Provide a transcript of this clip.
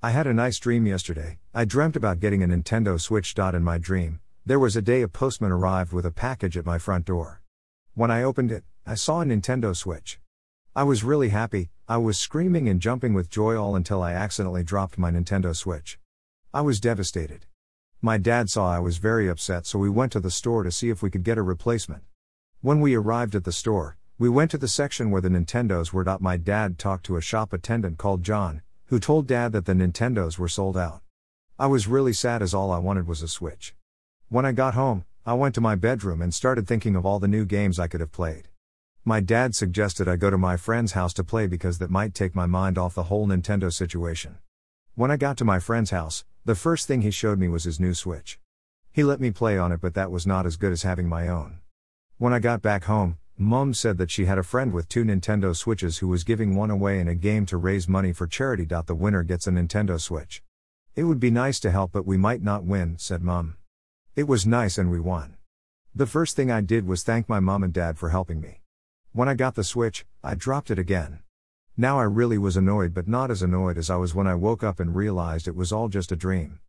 I had a nice dream yesterday. I dreamt about getting a Nintendo Switch. Dot in my dream, there was a day a postman arrived with a package at my front door. When I opened it, I saw a Nintendo Switch. I was really happy, I was screaming and jumping with joy all until I accidentally dropped my Nintendo Switch. I was devastated. My dad saw I was very upset, so we went to the store to see if we could get a replacement. When we arrived at the store, we went to the section where the Nintendos were. My dad talked to a shop attendant called John, who told dad that the Nintendos were sold out. I was really sad as all I wanted was a Switch. When I got home, I went to my bedroom and started thinking of all the new games I could have played. My dad suggested I go to my friend's house to play because that might take my mind off the whole Nintendo situation. When I got to my friend's house, the first thing he showed me was his new Switch. He let me play on it, but that was not as good as having my own. When I got back home, Mum said that she had a friend with two Nintendo Switches who was giving one away in a game to raise money for charity. The winner gets a Nintendo Switch. It would be nice to help, but we might not win, said Mum. It was nice and we won. The first thing I did was thank my mom and dad for helping me. When I got the Switch, I dropped it again. Now I really was annoyed, but not as annoyed as I was when I woke up and realized it was all just a dream.